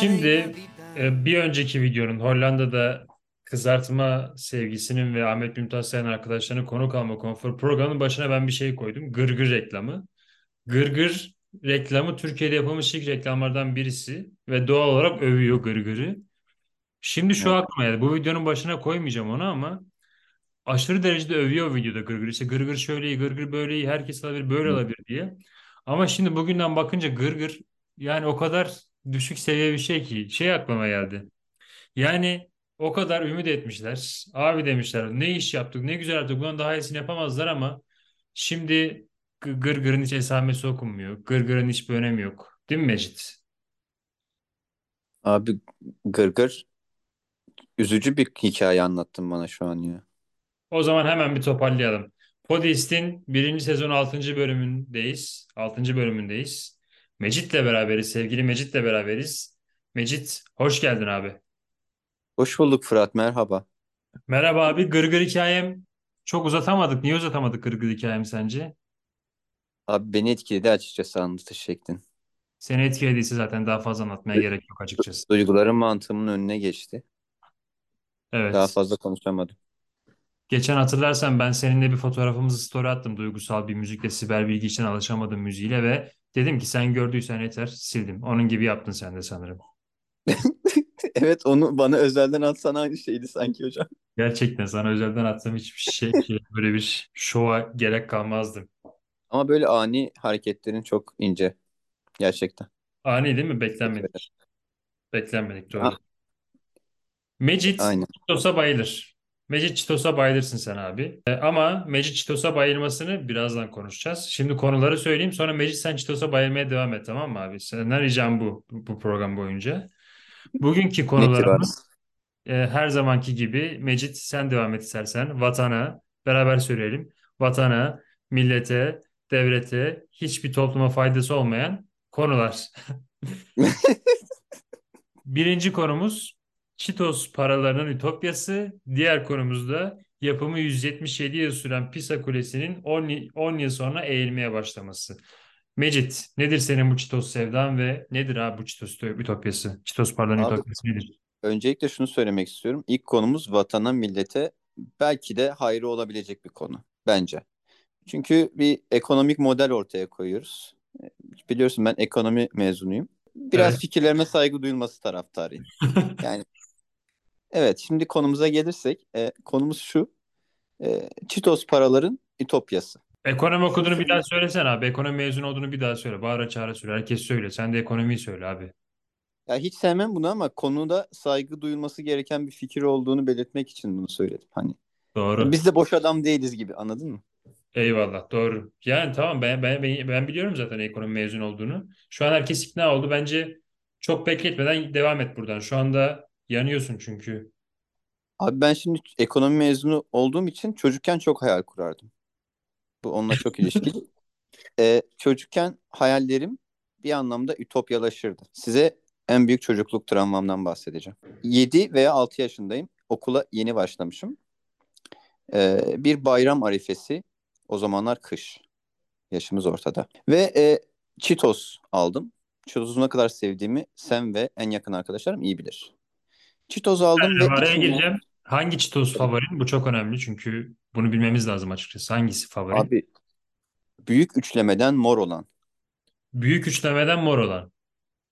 Şimdi e, bir önceki videonun Hollanda'da kızartma sevgisinin ve Ahmet Mümtaz Sayın arkadaşlarının konuk alma konfor programının başına ben bir şey koydum. Gırgır reklamı. Gırgır reklamı Türkiye'de yapılmış ilk reklamlardan birisi ve doğal olarak övüyor Gırgır'ı. Şimdi şu Evet. aklıma geldi. Bu videonun başına koymayacağım onu ama aşırı derecede övüyor videoda Gırgır. İşte Gırgır şöyle iyi, Gırgır böyle iyi, herkes alabilir, böyle alabilir diye. Ama şimdi bugünden bakınca Gırgır yani o kadar düşük seviye bir şey ki şey aklıma geldi. Yani o kadar ümit etmişler. Abi demişler ne iş yaptık ne güzel yaptık bundan daha iyisini yapamazlar ama şimdi Gı- Gırgır'ın hiç esamesi okunmuyor. Gırgır'ın hiçbir önemi yok. Değil mi Mecit? Abi Gırgır üzücü bir hikaye anlattın bana şu an ya. O zaman hemen bir toparlayalım. Podist'in birinci sezon 6. bölümündeyiz. 6. bölümündeyiz. Mecit'le beraberiz. Sevgili Mecit'le beraberiz. Mecit hoş geldin abi. Hoş bulduk Fırat merhaba. Merhaba abi. Gırgır hikayem çok uzatamadık. Niye uzatamadık Gırgır hikayemi sence? Abi beni etkiledi açıkçası anlatış şeklin. Seni etkilediyse zaten daha fazla anlatmaya gerek yok açıkçası. Duygularım mantığımın önüne geçti. Daha Evet. fazla konuşamadım. Geçen hatırlarsan ben seninle bir fotoğrafımızı story attım. Duygusal bir müzikle Sibel Bilgi için alışamadım müziğiyle ve dedim ki sen gördüysen yeter sildim. Onun gibi yaptın sen de sanırım. Evet onu bana özelden atsan aynı şeydi sanki hocam. Gerçekten sana özelden attığım hiçbir şey, şey böyle bir şova gerek kalmazdı. Ama böyle ani hareketlerin çok ince gerçekten. Ani değil mi? Beklenmedik. Beklenmedik doğru. Mecit aynen. Çitos'a bayılır. Mecit Çitos'a bayılırsın sen abi. E, ama Mecit Çitos'a bayılmasını birazdan konuşacağız. Şimdi konuları söyleyeyim sonra Mecit sen Çitos'a bayılmaya devam et tamam mı abi? Senden ricam bu, bu, program boyunca. Bugünkü konularımız e, her zamanki gibi Mecit sen devam et istersen. Vatana, beraber söyleyelim. Vatana, millete, devlete, hiçbir topluma faydası olmayan konular. Birinci konumuz Çitos paralarının ütopyası. Diğer konumuz da yapımı 177 yıl süren Pisa Kulesi'nin 10, y- 10 yıl sonra eğilmeye başlaması. Mecit, nedir senin bu Çitos sevdan ve nedir abi bu Çitos ütopyası? Çitos paralarının Abi ütopyası nedir? öncelikle şunu söylemek istiyorum. İlk konumuz vatana millete belki de hayrı olabilecek bir konu bence. Çünkü bir ekonomik model ortaya koyuyoruz. Biliyorsun ben ekonomi mezunuyum. Biraz Evet. fikirlerime saygı duyulması taraftarıyım. Yani evet şimdi konumuza gelirsek e, konumuz şu. E, Çitos paraların ütopyası. Ekonomi okuduğunu bir daha söylesene abi. Ekonomi mezunu olduğunu bir daha söyle. Bağıra çağıra söyle. Herkes söyle. Sen de ekonomiyi söyle abi. Ya hiç sevmem bunu ama konuda saygı duyulması gereken bir fikir olduğunu belirtmek için bunu söyledim. Hani Doğru. biz de boş adam değiliz gibi anladın mı? Eyvallah doğru. Yani tamam ben, ben, ben, ben biliyorum zaten ekonomi mezun olduğunu. Şu an herkes ikna oldu. Bence çok bekletmeden devam et buradan. Şu anda yanıyorsun çünkü. Abi ben şimdi ekonomi mezunu olduğum için çocukken çok hayal kurardım. Bu onunla çok ilişkili. Ee, çocukken hayallerim bir anlamda ütopyalaşırdı. Size en büyük çocukluk travmamdan bahsedeceğim. 7 veya 6 yaşındayım. Okula yeni başlamışım. Ee, bir bayram arifesi. O zamanlar kış. Yaşımız ortada. Ve e, Cheetos aldım. Cheetos'u ne kadar sevdiğimi sen ve en yakın arkadaşlarım iyi bilir. Cheetos aldım Ben ve araya gireceğim. Hangi Cheetos favorin? Bu çok önemli çünkü bunu bilmemiz lazım açıkçası. Hangisi favorin? abi büyük üçlemeden mor olan. Büyük üçlemeden mor olan.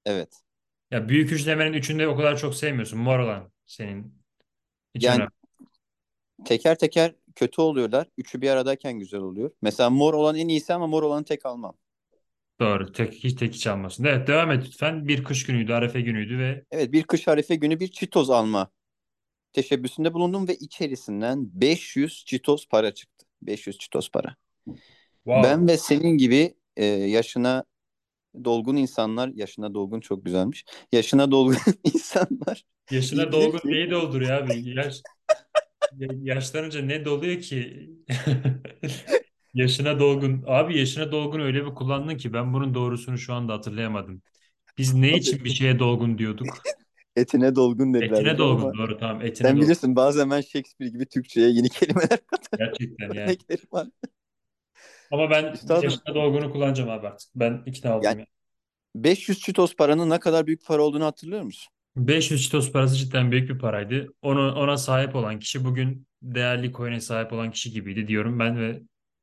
Evet. Ya büyük üçlemenin üçünde o kadar çok sevmiyorsun. Mor olan senin için Yani önemli. teker teker kötü oluyorlar. Üçü bir aradayken güzel oluyor. Mesela mor olan en iyisi ama mor olanı tek almam. Doğru. Tek, hiç tek hiç almasın. Evet devam et lütfen. Bir kış günüydü, Arefe günüydü ve Evet bir kış harife günü bir Cheetos alma teşebbüsünde bulundum ve içerisinden 500 Cheetos para çıktı. 500 Cheetos para. wow. Ben ve senin gibi e, yaşına dolgun insanlar, yaşına dolgun çok güzelmiş. Yaşına dolgun insanlar Yaşına dolgun neyi dolduruyor abi? Yaş, ya- yaşlanınca ne doluyor ki? Yaşına dolgun. Abi yaşına dolgun öyle bir kullandın ki ben bunun doğrusunu şu anda hatırlayamadım. Biz ne için bir şeye dolgun diyorduk? etine dolgun dediler Etine dolgun ama doğru tamam etine sen dolgun. bilirsin bazen ben Shakespeare gibi Türkçe'ye yeni kelimeler katan Gerçekten yani. var. Ama ben Üstadım yaşına dolgunu kullanacağım abi artık. Ben ikna oldum yani ya. 500 çitos paranın ne kadar büyük para olduğunu hatırlıyor musun? 500 Çitos parası cidden büyük bir paraydı. Onu, ona sahip olan kişi bugün değerli coin'e sahip olan kişi gibiydi diyorum ben ve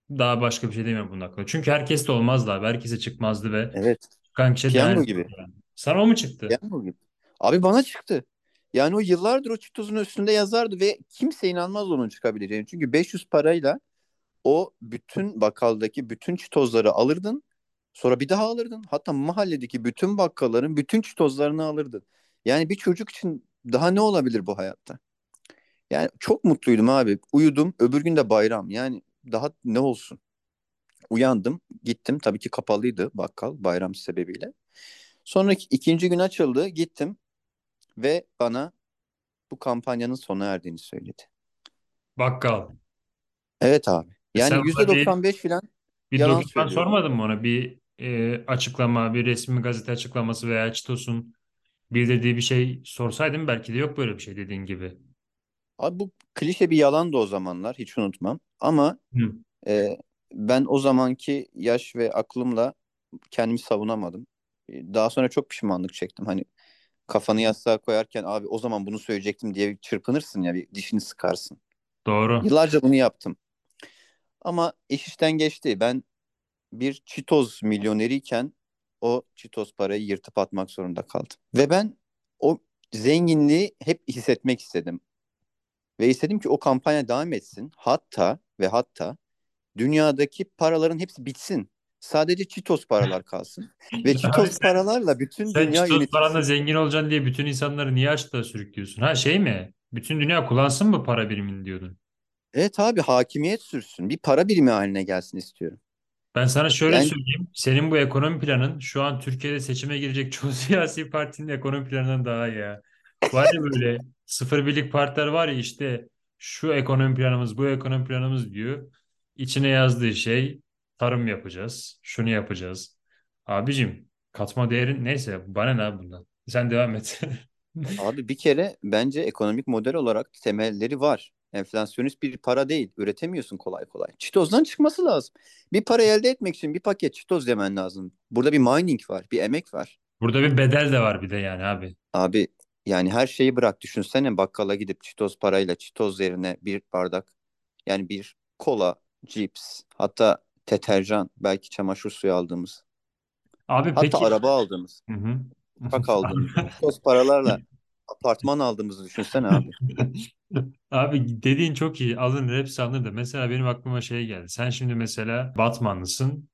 daha başka bir şey demiyorum bunun hakkında. Çünkü herkes de olmazdı abi. Herkese çıkmazdı ve Evet. çıkan kişi Piyango değerli. gibi. Yani. Sana o mu çıktı? Piyango gibi. Abi bana çıktı. Yani o yıllardır o çitozun üstünde yazardı ve kimse inanmaz onun çıkabileceğini. Çünkü 500 parayla o bütün bakkaldaki bütün çitozları alırdın. Sonra bir daha alırdın. Hatta mahalledeki bütün bakkalların bütün çitozlarını alırdın. Yani bir çocuk için daha ne olabilir bu hayatta? Yani çok mutluydum abi. Uyudum. Öbür gün de bayram. Yani daha ne olsun? Uyandım. Gittim. Tabii ki kapalıydı bakkal bayram sebebiyle. Sonraki ikinci gün açıldı. Gittim ve bana bu kampanyanın sona erdiğini söyledi. Bakkal. Evet abi. E sen Yani bir, %95 falan bir yalan söylüyorum. sormadın mı ona? Bir e, açıklama, bir resmi gazete açıklaması veya Çitos'un bildirdiği bir şey sorsaydın belki de yok böyle bir şey dediğin gibi. Abi bu klişe bir yalandı o zamanlar. Hiç unutmam. Ama Hı, e, ben o zamanki yaş ve aklımla kendimi savunamadım. E, Daha sonra çok pişmanlık çektim. Hani kafanı yastığa koyarken abi o zaman bunu söyleyecektim diye bir çırpınırsın ya bir dişini sıkarsın. doğru. Yıllarca bunu yaptım. Ama iş işten geçti. Ben bir çitoz milyoneriyken o çitoz parayı yırtıp atmak zorunda kaldım. Ve ben o zenginliği hep hissetmek istedim. Ve istedim ki o kampanya devam etsin. Hatta ve hatta dünyadaki paraların hepsi bitsin. Sadece çitoz paralar kalsın. Ve Abi çitoz paralarla bütün Sen dünya çitos paranla yönetilsin. zengin olacaksın diye bütün insanları niye açlığa sürüklüyorsun? Ha şey mi? Bütün dünya kullansın mı para birimini diyordun? Evet abi hakimiyet sürsün. Bir para birimi haline gelsin istiyorum. Ben sana şöyle Yani söyleyeyim. Senin bu ekonomi planın şu an Türkiye'de seçime girecek çoğu siyasi partinin ekonomi planından daha iyi ya. Var ya böyle sıfır birlik partiler var ya işte şu ekonomi planımız bu ekonomi planımız diyor. İçine yazdığı şey tarım yapacağız. Şunu yapacağız. Abicim katma değerin neyse bana ne bundan. Sen devam et. Abi bir kere bence ekonomik model olarak temelleri var. Enflasyonist bir para değil. Üretemiyorsun kolay kolay. Çitozdan çıkması lazım. Bir para elde etmek için bir paket çitoz demen lazım. Burada bir mining var, bir emek var. Burada bir bedel de var bir de yani abi. Abi yani her şeyi bırak. Düşünsene bakkala gidip çitoz parayla çitoz yerine bir bardak yani bir kola, cips, hatta deterjan, belki çamaşır suyu aldığımız, Abi hatta peki. araba aldığımız, Hı hı. uçak aldığımız, çitoz paralarla apartman aldığımızı düşünsene abi. Abi dediğin çok iyi. Alınır hepsi alınır da. Mesela benim aklıma şey geldi. Sen şimdi mesela Batmanlısın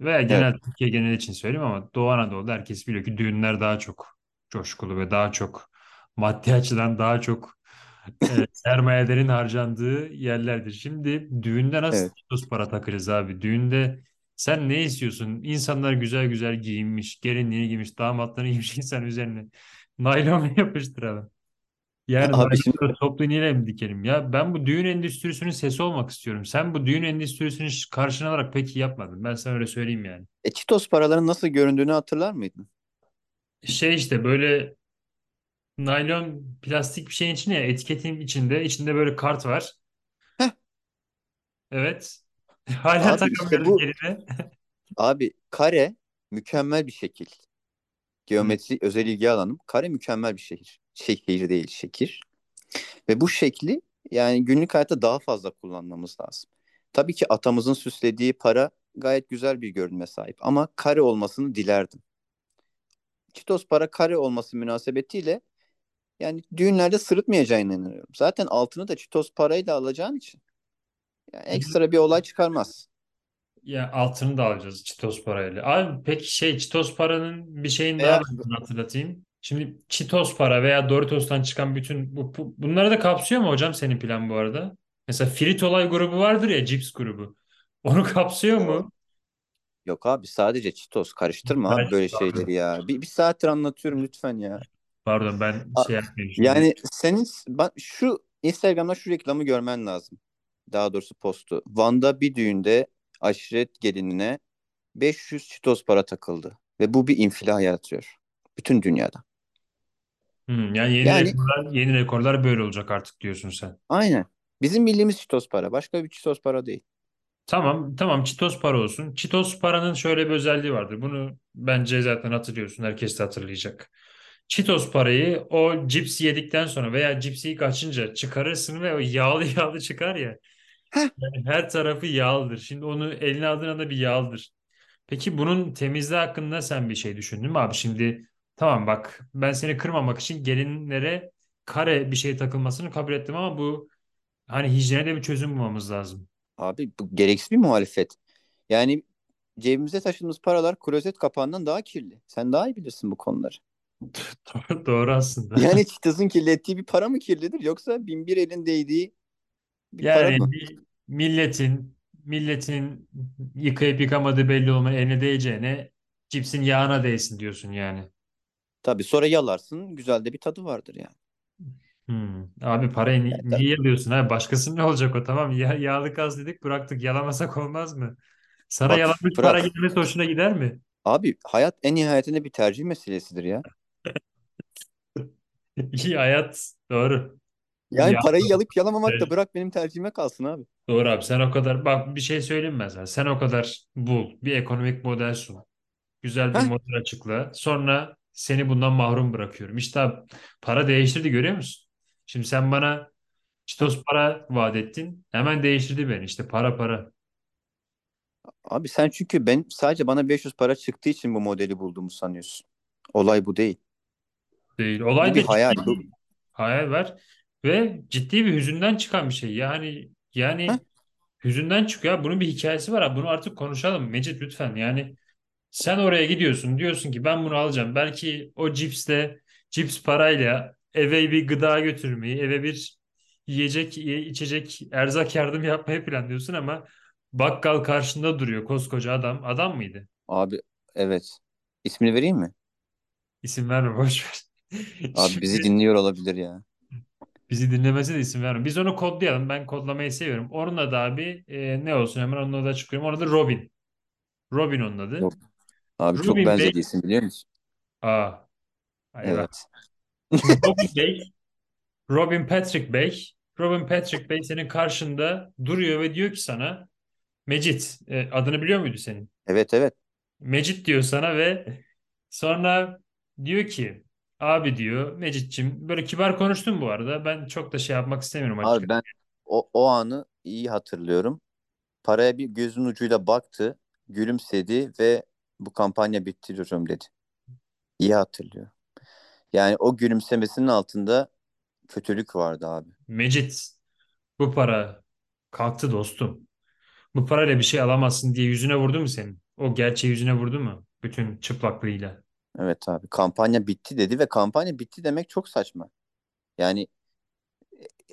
veya Evet, genel Türkiye genel için söyleyeyim ama Doğu Anadolu'da herkes biliyor ki düğünler daha çok coşkulu ve daha çok maddi açıdan daha çok e, sermayelerin harcandığı yerlerdir. Şimdi düğünde nasıl evet. çitos para takacağız abi? Düğünde sen ne istiyorsun? İnsanlar güzel güzel giyinmiş, gelinliğini giymiş, damatlarını giymiş insan üzerine. Naylon mu yapıştıralım? Yani Abi şimdi toplu iğneyle mi dikelim? Ya ben bu düğün endüstrisinin sesi olmak istiyorum. Sen bu düğün endüstrisini karşına alarak peki yapmadın. Ben sana öyle söyleyeyim yani. e, çitos paraların nasıl göründüğünü hatırlar mıydın? Şey işte böyle naylon plastik bir şeyin içine ya, etiketin içinde içinde böyle kart var. Heh, Evet. Hala abi işte takamıyoruz bu yerine. abi kare mükemmel bir şekil. Geometri özel ilgi alanım. Kare mükemmel bir şehir. Şehir değil şekil. Ve bu şekli yani günlük hayatta daha fazla kullanmamız lazım. Tabii ki atamızın süslediği para gayet güzel bir görünüme sahip ama kare olmasını dilerdim. Çitos para kare olması münasebetiyle yani düğünlerde sırıtmayacağına inanıyorum. Zaten altını da çitos parayla alacağın için yani ekstra bir olay çıkarmaz. Ya altını da alacağız Çitos parayla. Abi peki şey Çitos paranın bir şeyini daha ben sana hatırlatayım. Şimdi Çitos para veya Doritos'tan çıkan bütün bu, bu- bunları da kapsıyor mu hocam senin plan bu arada? Mesela Fritolay grubu vardır ya cips grubu. Onu kapsıyor mu? yok abi sadece çitos karıştırma abi böyle şeyleri ya. Bir, bir saattir anlatıyorum lütfen ya. Pardon ben şey yapmayayım. Yani senin ben, şu Instagram'da şu reklamı görmen lazım. Daha doğrusu postu. Van'da bir düğünde aşiret gelinine 500 çitos para takıldı. Ve bu bir infila yaratıyor. Bütün dünyada. Hmm, yani yeni Yani rekorlar, yeni rekorlar böyle olacak artık diyorsun sen. aynen. Bizim bildiğimiz çitos para. Başka bir çitos para değil. Tamam, tamam Çitos para olsun. Çitos paranın şöyle bir özelliği vardır. Bunu bence zaten hatırlıyorsun. Herkes de hatırlayacak. Çitos parayı o cipsi yedikten sonra veya cipsi ilk açınca çıkarırsın ve o yağlı yağlı çıkar ya. Heh. Yani her tarafı yağlıdır. Şimdi onu eline aldığın anda bir yağlıdır. Peki bunun temizliği hakkında sen bir şey düşündün mü abi? Şimdi tamam bak ben seni kırmamak için gelinlere kare bir şey takılmasını kabul ettim ama bu hani hijyene de bir çözüm bulmamız lazım. Abi bu gereksiz bir muhalefet. Yani cebimize taşıdığımız paralar klozet kapağından daha kirli. Sen daha iyi bilirsin bu konuları. Doğru, aslında. Yani Çitas'ın kirlettiği bir para mı kirlidir yoksa bin bir elin değdiği bir para Yani mı? milletin milletin yıkayıp yıkamadığı belli olmayan eline değeceğine cipsin yağına değsin diyorsun yani. Tabii sonra yalarsın. Güzel de bir tadı vardır yani. Hmm. Abi parayı ni- Yani tabii. niye yalıyorsun ha? Başkasının ne olacak o tamam. Ya, yağlı gaz dedik bıraktık. Yalamasak olmaz mı? Sana Bak yalanmış para Fırat. gelmesi hoşuna gider mi? Abi hayat en nihayetinde bir tercih meselesidir ya. İyi hayat. Doğru. Yani Ya, parayı yalıp yalamamak da bırak benim tercihime kalsın abi. Doğru abi sen o kadar bak bir şey söyleyeyim mi ben sana. Sen o kadar bul. Bir ekonomik model sun. Güzel bir Heh, model açıkla. Sonra seni bundan mahrum bırakıyorum. İşte abi, para değiştirdi görüyor musun? Şimdi sen bana çitos para vaat ettin. Hemen değiştirdi beni. İşte para para Abi sen çünkü ben sadece bana 500 para çıktığı için bu modeli bulduğumu sanıyorsun. Olay bu değil. Değil. Bu Olay bir da hayal. ciddi Bu... bir hayal var. Ve ciddi bir hüzünden çıkan bir şey. Yani Heh, yani hüzünden çıkıyor. Bunun bir hikayesi var abi. Bunu artık konuşalım. Mecit lütfen. Yani Sen oraya gidiyorsun diyorsun ki ben bunu alacağım. Belki o cipsle cips parayla eve bir gıda götürmeyi, eve bir yiyecek, içecek, erzak yardım yapmayı planlıyorsun ama bakkal karşında duruyor koskoca adam. Adam mıydı? abi evet. İsmini vereyim mi? İsim verme boş ver. Abi bizi dinliyor olabilir ya. bizi dinlemesi de isim verme. Biz onu kodlayalım. Ben kodlamayı seviyorum. Onun adı abi e, ne olsun hemen onun adı çıkıyorum. Onun adı Robin. Robin onun adı. Yok. Abi çok Robin Bey. benzedi isim biliyor musun? Aa, eyvah. Evet. Robin Bey Robin Patrick Bey. Robin Patrick Bey senin karşında duruyor ve diyor ki sana Mecit e, adını biliyor muydu senin? Evet evet. Mecit diyor sana ve sonra diyor ki abi diyor Mecitçim böyle kibar konuştun bu arada. Ben çok da şey yapmak istemiyorum Abi açıkçası. ben o, o anı iyi hatırlıyorum. Paraya bir gözün ucuyla baktı, gülümsedi ve bu kampanya bitti diyorum dedi. İyi hatırlıyorum. Yani o gülümsemesinin altında kötülük vardı abi. Mecit bu para kalktı dostum. Bu parayla bir şey alamazsın diye yüzüne vurdu mu senin? O gerçeği yüzüne vurdu mu? Bütün çıplaklığıyla. Evet abi. Kampanya bitti dedi ve kampanya bitti demek çok saçma. Yani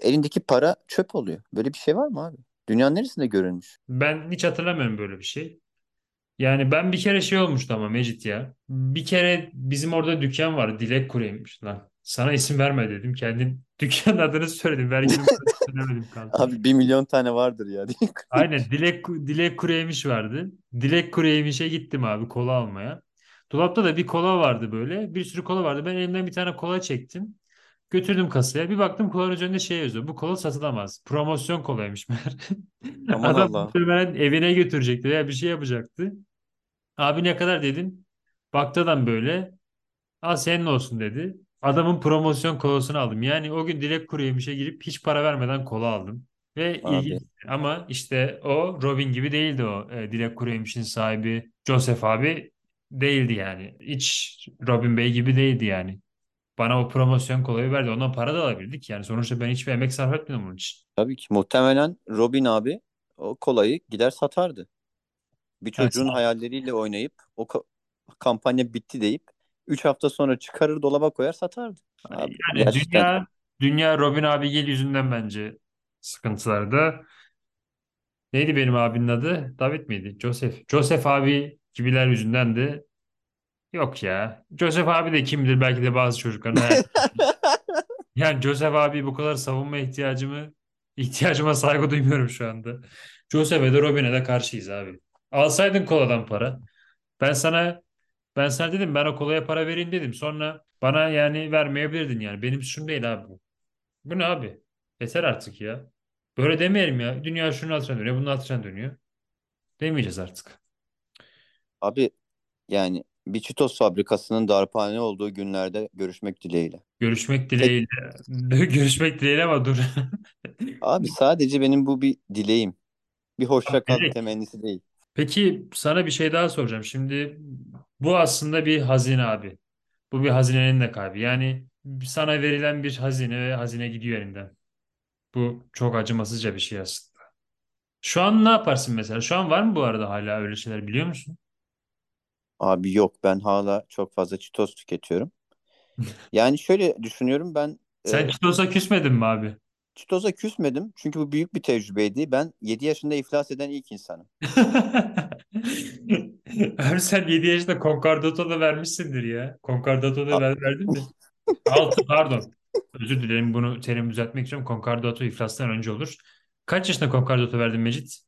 elindeki para çöp oluyor. Böyle bir şey var mı abi? Dünyanın neresinde görülmüş? Ben hiç hatırlamıyorum böyle bir şey. Yani ben bir kere şey olmuştu ama Mecit ya. Bir kere bizim orada dükkan var. Dilek Kuru'ymuş lan. Sana isim verme dedim. Kendim dükkanın adını söyledim. Vergi numarasını söylemedim kanka. Abi bir milyon tane vardır ya. Aynen Dilek, Dilek Kuru Yemiş vardı. Dilek Kuru Yemiş'e gittim abi kola almaya. Dolapta da bir kola vardı böyle. Bir sürü kola vardı. Ben elimden bir tane kola çektim. Götürdüm kasaya. Bir baktım kolanın üzerinde şey yazıyor. Bu kola satılamaz. Promosyon kolaymış meğer. Aman Adam Allah. muhtemelen evine götürecekti veya bir şey yapacaktı. Abi ne kadar dedim. Baktı adam böyle. Al senin olsun dedi. Adamın promosyon kolasını aldım. Yani o gün Dilek Kuru Yemiş'e girip hiç para vermeden kola aldım. Ve Abi. ilginç ama işte o Robin gibi değildi o. E, Dilek Kuru Yemiş'in sahibi Joseph abi değildi yani. Hiç Robin Bey gibi değildi yani. Bana o promosyon kolayı verdi. Ondan para da alabildik yani. Sonuçta ben hiçbir emek sarf etmedim onun için. Tabii ki muhtemelen Robin abi o kolayı gider satardı. Bir çocuğun hayalleriyle oynayıp o ka- kampanya bitti deyip 3 hafta sonra çıkarır dolaba koyar satardı. Abi yani gerçekten dünya dünya Robin Abigail yüzünden bence sıkıntılarda. Neydi benim abinin adı? David miydi? Joseph. Joseph abi gibiler yüzünden de yok ya. Joseph abi de kimdir belki de bazı çocukların. Yani Joseph abi bu kadar savunma ihtiyacımı ihtiyacıma saygı duymuyorum şu anda. Joseph'e de Robin'e de karşıyız abi. Alsaydın koladan para. Ben sana ben sana dedim ben o kolaya para vereyim dedim. Sonra bana yani vermeyebilirdin yani. Benim suçum değil abi bu. Bu ne abi? Yeter artık ya. Böyle demeyelim ya. Dünya şunun altına dönüyor, bunun altına dönüyor. Demeyeceğiz artık. Abi yani bir Cheetos fabrikasının darphane olduğu günlerde görüşmek dileğiyle. Görüşmek Tek, dileğiyle. Görüşmek dileğiyle ama dur. abi sadece benim bu bir dileğim. Bir hoşça kal Dilek. temennisi değil. Peki sana bir şey daha soracağım. Şimdi bu aslında bir hazine abi. Bu bir hazinenin de kaybı. Yani sana verilen bir hazine ve hazine gidiyor elinden. Bu çok acımasızca bir şey aslında. Şu an ne yaparsın mesela? Şu an var mı bu arada hala öyle şeyler biliyor musun? Abi yok ben hala çok fazla Cheetos tüketiyorum. Yani şöyle düşünüyorum ben Sen e, Çitos'a küsmedin mi abi? Cheetos'a küsmedim çünkü bu büyük bir tecrübeydi. Ben 7 yaşında iflas eden ilk insanım. Abi sen 7 yaşında Concordato da vermişsindir ya. Concordato da A- ver, verdin mi? 6 pardon. Özür dilerim bunu terimi düzeltmek istiyorum. Concordato iflastan önce olur. Kaç yaşında Concordato verdin Mecit?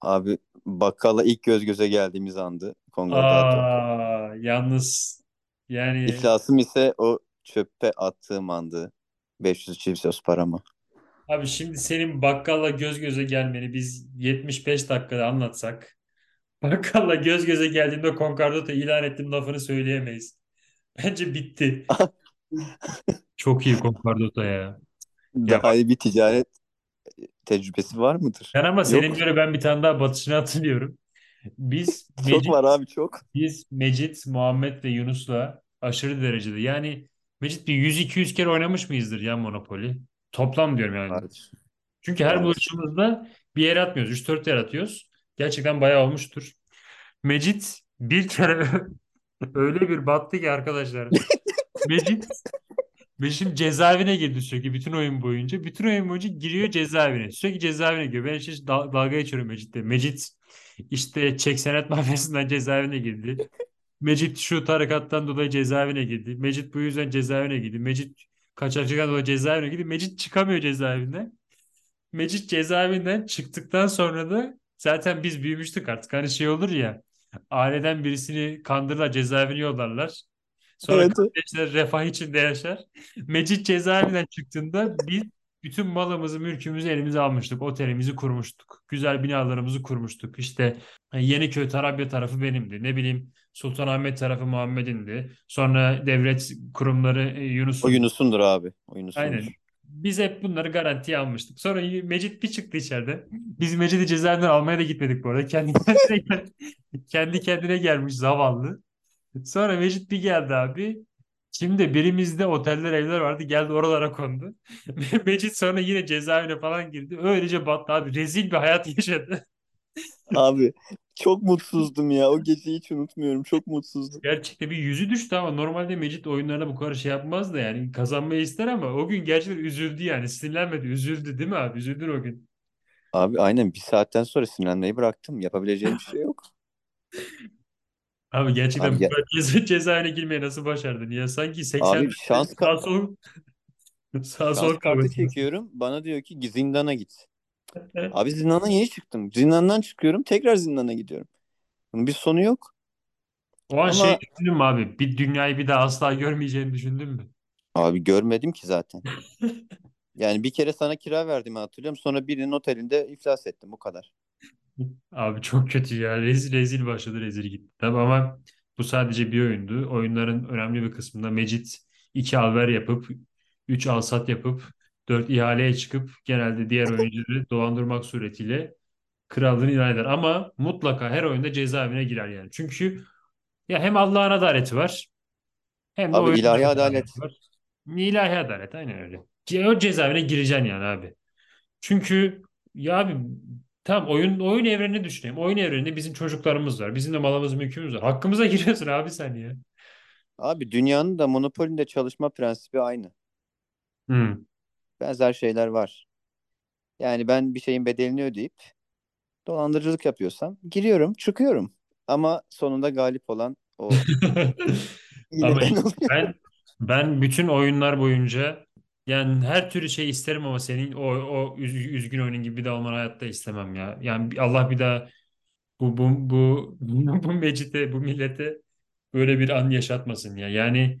Abi bakkala ilk göz göze geldiğimiz andı Concordato. Aa, yalnız yani İflasım ise o çöpe attığım andı. 500 Cheetos paramı. abi şimdi senin bakkalla göz göze gelmeni biz 75 dakikada anlatsak bakkalla göz göze geldiğinde Concordato ilan ettim lafını söyleyemeyiz. Bence bitti. Çok iyi Concordato ya. Ya Daha iyi bir ticaret tecrübesi var mıdır? Ben ama senin Yok. göre ben bir tane daha batışını hatırlıyorum. Biz Çok Mecit, var abi çok. biz Mecit, Muhammed ve Yunus'la aşırı derecede yani Mecit bir 100-200 kere oynamış mıyızdır ya Monopoly? Toplam diyorum yani. Vardır. Çünkü her Vardır. buluşumuzda bir yer atmıyoruz. 3-4 yer atıyoruz. Gerçekten bayağı olmuştur. Mecit bir kere öyle bir battı ki arkadaşlar. Mecit şimdi cezaevine girdi sürekli bütün oyun boyunca. Bütün oyun boyunca giriyor cezaevine. Sürekli cezaevine giriyor. Ben işte dal- dalga geçiyorum Mecit'le. Mecit işte çek senet mafyasından cezaevine girdi. Mecit şu tarikattan dolayı cezaevine girdi. Mecit bu yüzden cezaevine girdi. Mecit kaçakçıdan dolayı cezaevine girdi. Mecit çıkamıyor cezaevinden. Mecit cezaevinden çıktıktan sonra da zaten biz büyümüştük artık. Hani şey olur ya aileden birisini kandırırlar cezaevine yollarlar. Sonra Evet. kardeşler refah içinde yaşar. Mecit cezaevinden çıktığında biz bütün malımızı, mülkümüzü elimize almıştık. Otelimizi kurmuştuk. Güzel binalarımızı kurmuştuk. İşte e, Yeniköy, Tarabya tarafı benimdi. Ne bileyim Sultanahmet tarafı Muhammed'indi. Sonra devlet kurumları e, O Yunus'un. Yunus'undur abi. O Aynen. Yunus'undur. Biz hep bunları garantiye almıştık. Sonra Mecit bir çıktı içeride. Biz Mecit'i cezaevinden almaya da gitmedik bu arada. Kendi kendine, kendi kendine gelmiş zavallı. Sonra Mecit bir geldi abi. Şimdi birimizde oteller evler vardı. Geldi oralara kondu. Mecit sonra yine cezaevine falan girdi. Öylece battı abi. Rezil bir hayat yaşadı. Abi çok mutsuzdum ya. O geceyi hiç unutmuyorum. Çok mutsuzdum. Gerçekten bir yüzü düştü ama normalde Mecit oyunlarına bu kadar şey yapmaz da yani kazanmayı ister ama o gün gerçekten üzüldü yani sinirlenmedi üzüldü değil mi abi üzüldün o gün. Abi aynen bir saatten sonra sinirlenmeyi bıraktım. Yapabileceğim bir şey yok. Abi gerçekten Abi bu ya, kadar ceza, cezaevine girmeyi nasıl başardın ya sanki 80 abi şans ka- sağ sol sağ sol şans kartı kavgası. çekiyorum. Bana diyor ki zindana git. Abi zindana yeni çıktım. Zindandan çıkıyorum. Tekrar zindana gidiyorum. Bunun bir sonu yok. O an şey Ama düşündün mü abi bir dünyayı bir daha asla görmeyeceğini düşündün mü? abi görmedim ki zaten. Yani bir kere sana kira verdiğimi hatırlıyorum. Sonra birinin otelinde iflas ettim. Bu kadar. Abi çok kötü ya. Rezil rezil başladı rezil gitti. Tabii ama bu sadece bir oyundu. Oyunların önemli bir kısmında Mecit iki alver yapıp 3 alsat yapıp 4 ihaleye çıkıp genelde diğer oyuncuları dolandırmak suretiyle krallığını ilan eder. Ama mutlaka her oyunda cezaevine girer yani. Çünkü ya hem Allah'ın adaleti var hem de Abi ilahi adalet. var. İlahi adalet aynen öyle. O cezaevine gireceksin yani abi. Çünkü ya abi tamam oyun oyun evrenini düşünelim. Oyun evreninde bizim çocuklarımız var. Bizim de malımız mülkümüz var. Hakkımıza giriyorsun abi sen ya. Abi dünyanın da monopolünde çalışma prensibi aynı. Hmm. Benzer şeyler var. Yani ben bir şeyin bedelini ödeyip dolandırıcılık yapıyorsam giriyorum, çıkıyorum. Ama sonunda galip olan o yine Ama ben oluyorum. ben ben bütün oyunlar boyunca yani her türlü şey isterim ama senin o o üz- üzgün oyunun gibi bir daha olmanı hayatta istemem ya. Yani Allah bir daha bu bu bu bu Mecit'e bu millete böyle bir an yaşatmasın ya. Yani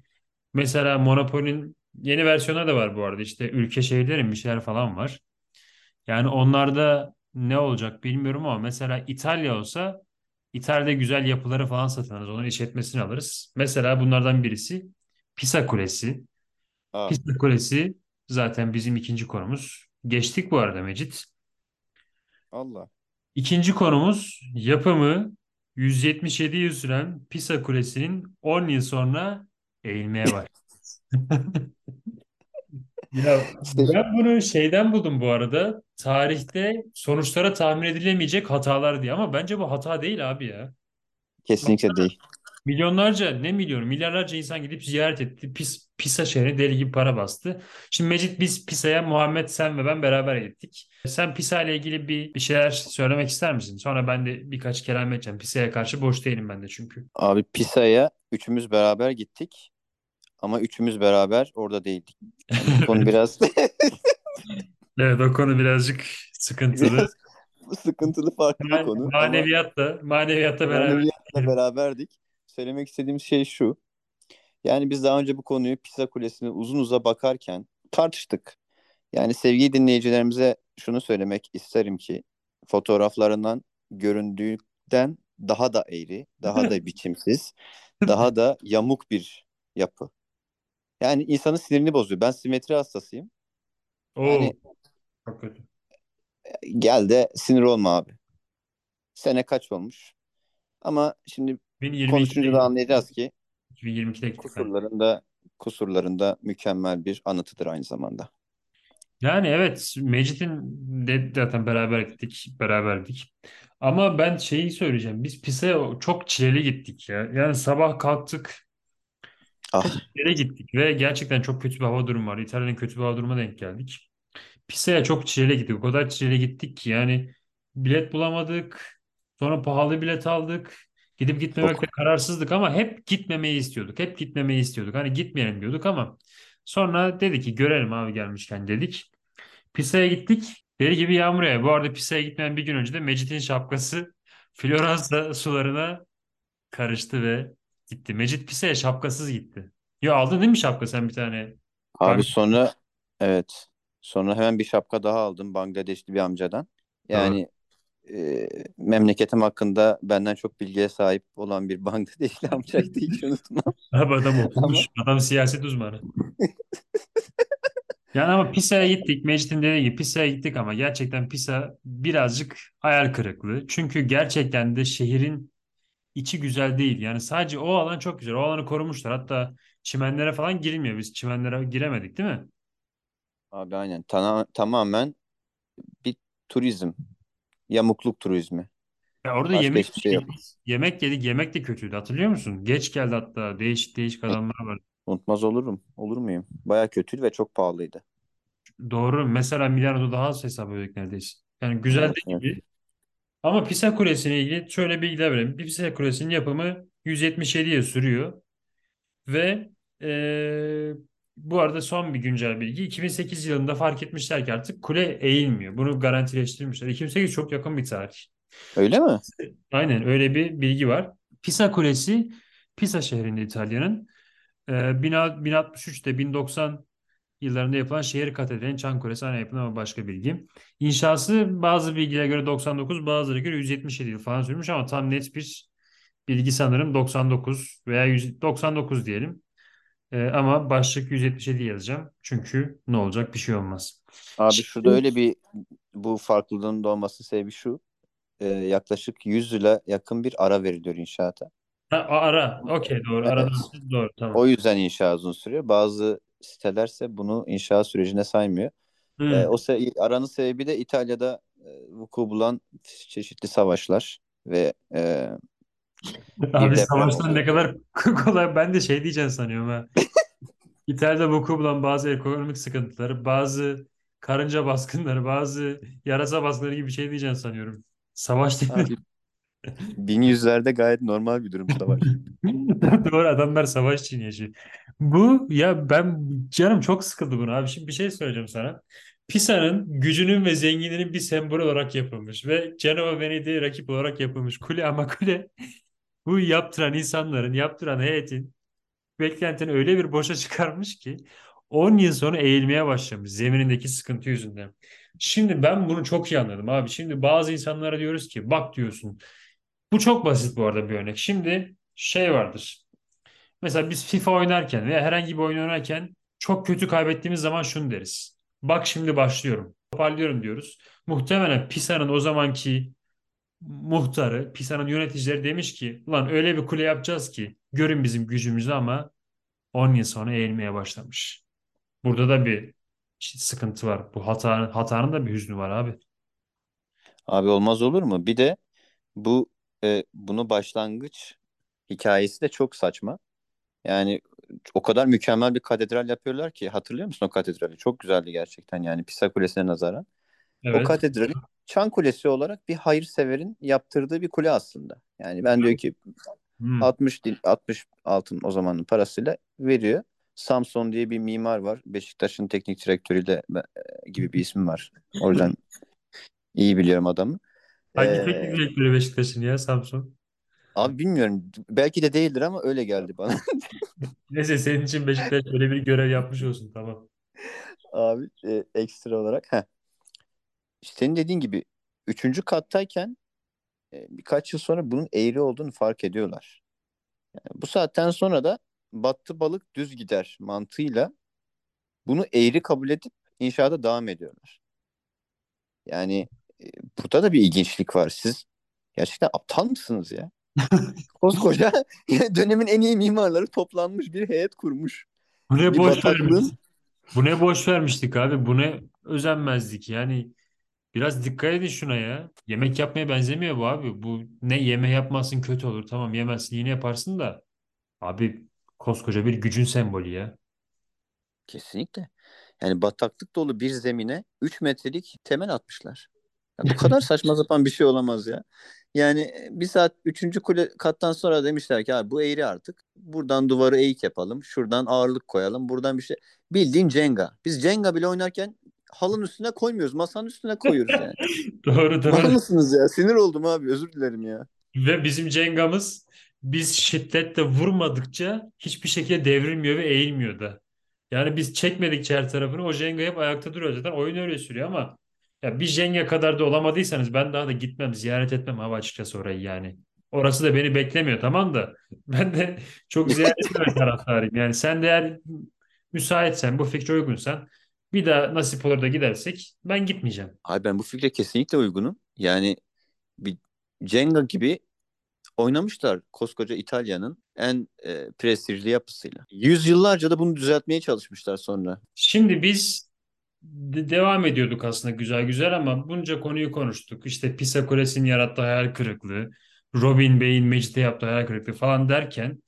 mesela Monopoly'nin yeni versiyonu da var bu arada. İşte ülke şehirlerin bir şeyler falan var. Yani onlarda ne olacak bilmiyorum ama mesela İtalya olsa İtalya'da güzel yapıları falan satın alırız. Onun işletmesini alırız. Mesela bunlardan birisi Pisa Kulesi. Aa, Pisa Kulesi zaten bizim ikinci konumuz. Geçtik bu arada Mecit. Allah. İkinci konumuz yapımı 177 yıl süren Pisa Kulesi'nin 10 yıl sonra eğilmeye başladı. Ya ben bunu şeyden buldum bu arada. Tarihte sonuçlara tahmin edilemeyecek hatalar diye ama bence bu hata değil abi ya. kesinlikle değil. Milyonlarca ne milyonu milyarlarca insan gidip ziyaret etti. Pis, Pisa şehrine deli gibi para bastı. Şimdi Mecit biz Pisa'ya Muhammed sen ve ben beraber gittik. Sen Pisa ile ilgili bir, bir şeyler söylemek ister misin? Sonra ben de birkaç kelam edeceğim. Pisa'ya karşı boş değilim ben de çünkü. Abi Pisa'ya üçümüz beraber gittik ama üçümüz beraber orada değildik. Konu biraz Evet o konu birazcık sıkıntılı. sıkıntılı farklı bir konu ama Maneviyatta, maneviyatta beraber. maneviyatla beraberdik. Söylemek istediğim şey şu. Yani biz daha önce bu konuyu Pisa Kulesi'ne uzun uza bakarken tartıştık. Yani sevgili dinleyicilerimize şunu söylemek isterim ki fotoğraflarından göründüğünden daha da eğri, daha da biçimsiz, daha da yamuk bir yapı. Yani insanın sinirini bozuyor. Ben simetri hastasıyım. Oo, Yani kötü. gel de sinir olma abi. Sene kaç olmuş? Ama şimdi 2022'de konuşunca da anlayacağız ki 2022'de gittik ben. kusurlarında kusurlarında mükemmel bir anıtıdır aynı zamanda. Yani evet Mecit'in de zaten beraber gittik, beraberdik. Ama ben şeyi söyleyeceğim. Biz Pisa'ya çok çileli gittik ya. Yani sabah kalktık, Ah yere gittik ve gerçekten çok kötü bir hava durumu var. İtalya'nın kötü bir hava durumuna denk geldik. Pisa'ya çok çileli gittik. O kadar çileli gittik ki yani bilet bulamadık. Sonra pahalı bilet aldık. Gidip gitmemekte kararsızdık ama hep gitmemeyi istiyorduk. Hep gitmemeyi istiyorduk. Hani gitmeyelim diyorduk ama sonra dedi ki görelim abi gelmişken dedik. Pisa'ya gittik. Deli gibi yağmur yağıyor. Bu arada Pisa'ya gitmeyen bir gün önce de Mecit'in şapkası Floransa sularına karıştı ve gitti. Mecit Pisa'ya şapkasız gitti. Yo aldın değil mi şapka sen bir tane? Abi Pardon. sonra evet sonra hemen bir şapka daha aldım Bangladeşli bir amcadan. Yani e, memleketim hakkında benden çok bilgiye sahip olan bir Bangladeşli amcaydı hiç unutmam. Abi adam Ama okumuş. Adam siyaset uzmanı. Yani ama Pisa'ya gittik. Mecit'in dediği gibi Pisa'ya gittik ama gerçekten Pisa birazcık hayal kırıklığı. Çünkü gerçekten de şehrin içi güzel değil. Yani sadece o alan çok güzel. O alanı korumuşlar. Hatta çimenlere falan girilmiyor. Biz çimenlere giremedik değil mi? abi aynen Tana- tamamen bir turizm, yamukluk turizmi. Ya orada Başka yemek hiçbir şey yok. Yemek yedik. Yemek de kötüydü. Hatırlıyor musun? Geç geldi hatta. Değişik değişik adamlar var. Unutmaz olurum. Olur muyum? Baya kötüydü ve çok pahalıydı. Doğru. Mesela Milano'da daha az hesap ödedik neredeyse. Yani güzel Evet, de evet. gibi. Ama Pisa Kulesi'ne ilgili şöyle bilgiler vereyim. Bir Pisa Kulesi'nin yapımı 177 yıl sürüyor. Ve eee, bu arada son bir güncel bilgi. 2008 yılında fark etmişler ki artık kule eğilmiyor. Bunu garantileştirmişler. 2008 çok yakın bir tarih. Öyle mi? Aynen öyle bir bilgi var. Pisa Kulesi Pisa şehrinde İtalya'nın eee 1063'te 1090 yıllarında yapılan şehir katedralinin Çan Kulesi ana yapımı ama başka bilgi. İnşası bazı bilgilere göre 99 bazılarına göre 177 yıl falan sürmüş ama tam net bir bilgi sanırım 99 veya 100 99 diyelim. Ee, ama başlık 177 yazacağım. Çünkü ne olacak bir şey olmaz. Abi şurada Şimdi öyle bir bu farklılığın doğması sebebi şu. Ee, yaklaşık 100 yıla yakın bir ara veriliyor inşaata. ha, ara. Okey doğru. Evet. Aradan doğru tamam. O yüzden inşa uzun sürüyor. Bazı sitelerse bunu inşa sürecine saymıyor. Hmm. Ee, o se- aranın sebebi de İtalya'da e, vuku bulan çeşitli savaşlar ve e, bir Abi deprem savaştan oldu. ne kadar kolay. Ben de şey diyeceğim sanıyorum ha. İtalya'da vuku bulan bazı ekonomik sıkıntıları, bazı karınca baskınları, bazı yarasa baskınları gibi bir şey diyeceğim sanıyorum. Savaş değil. Abi 1100'lerde gayet normal bir durum savaş. Doğru adamlar savaş için yaşıyor. Bu ya ben canım çok sıkıldı bunu abi. Şimdi bir şey söyleyeceğim sana. Pisa'nın gücünün ve zenginliğinin bir sembolü olarak yapılmış ve Cenova Venedik'e rakip olarak yapılmış kule ama kule bu yaptıran insanların, yaptıran heyetin beklentini öyle bir boşa çıkarmış ki 10 yıl sonra eğilmeye başlamış zeminindeki sıkıntı yüzünden. Şimdi ben bunu çok iyi anladım abi. Şimdi bazı insanlara diyoruz ki bak diyorsun. Bu çok basit bu arada bir örnek. Şimdi şey vardır. Mesela biz FIFA oynarken veya herhangi bir oyun oynarken çok kötü kaybettiğimiz zaman şunu deriz. Bak şimdi başlıyorum. Toparlıyorum diyoruz. Muhtemelen Pisa'nın o zamanki muhtarı, Pisa'nın yöneticileri demiş ki ulan öyle bir kule yapacağız ki görün bizim gücümüzü ama 10 yıl sonra eğilmeye başlamış. Burada da bir sıkıntı var. Bu hata, hatanın da bir hüznü var abi. Abi olmaz olur mu? Bir de bu e, bunu başlangıç hikayesi de çok saçma. Yani o kadar mükemmel bir katedral yapıyorlar ki hatırlıyor musun o katedrali? Çok güzeldi gerçekten yani Pisa Kulesi'ne nazaran. O Evet. katedrali Çan Kulesi olarak bir hayırseverin yaptırdığı bir kule aslında. Yani ben diyor ki Hmm. 60 din 60 altın o zamanın parasıyla veriyor. Samson diye bir mimar var. Beşiktaş'ın teknik direktörüyle e, gibi bir ismi var. Oradan iyi biliyorum adamı. Hangi Ee, teknik direktörü Beşiktaş'ın ya Samsun? abi bilmiyorum. Belki de değildir ama öyle geldi bana. Neyse senin için Beşiktaş böyle bir görev yapmış olsun tamam. Abi e, ekstra olarak. Heh. Senin dediğin gibi üçüncü kattayken e, birkaç yıl sonra bunun eğri olduğunu fark ediyorlar. Yani bu saatten sonra da battı balık düz gider mantığıyla bunu eğri kabul edip inşaata devam ediyorlar. Yani e, burada da bir ilginçlik var. Siz gerçekten aptal mısınız ya? Koskoca dönemin en iyi mimarları toplanmış bir heyet kurmuş. Bu ne Bir boş bataklığın vermiş. Bu ne boş vermiştik abi. Bu ne özenmezdik. Yani biraz dikkat edin şuna ya. Yemek yapmaya benzemiyor bu abi. Bu ne yeme yapmazsın kötü olur. Tamam yemezsin yine yaparsın da. Abi koskoca bir gücün sembolü ya. kesinlikle. Yani bataklık dolu bir zemine 3 metrelik temel atmışlar. Ya bu kadar saçma sapan bir şey olamaz ya. Yani bir saat üçüncü kule kattan sonra demişler ki abi bu eğri artık. Buradan duvarı eğik yapalım. Şuradan ağırlık koyalım. Buradan bir şey. Bildiğin Jenga. Biz Jenga bile oynarken halının üstüne koymuyoruz. Masanın üstüne koyuyoruz yani. Doğru doğru. mısınız ya? Sinir oldum abi. Özür dilerim ya. Ve bizim Cenga'mız biz şiddetle vurmadıkça hiçbir şekilde devrilmiyor ve eğilmiyor da. Yani biz çekmedikçe her tarafını o Jenga hep ayakta duruyor zaten oyun öyle sürüyor ama ya bir Jenga kadar da olamadıysanız ben daha da gitmem ziyaret etmem abi açıkçası orayı yani. Orası da beni beklemiyor tamam da ben de çok ziyaret etmemek taraftarıyım. Yani sen de eğer müsaitsen bu fikre uygunsan bir daha nasip olur da gidersek ben gitmeyeceğim. Abi ben bu fikre kesinlikle uygunum. Yani bir Jenga gibi oynamışlar koskoca İtalya'nın en e, prestijli yapısıyla. Yüzyıllarca da bunu düzeltmeye çalışmışlar sonra. Şimdi biz de- devam ediyorduk aslında güzel güzel ama bunca konuyu konuştuk. İşte Pisa Kulesi'nin yarattığı hayal kırıklığı, Robin Bey'in Mecit'e yaptığı hayal kırıklığı falan derken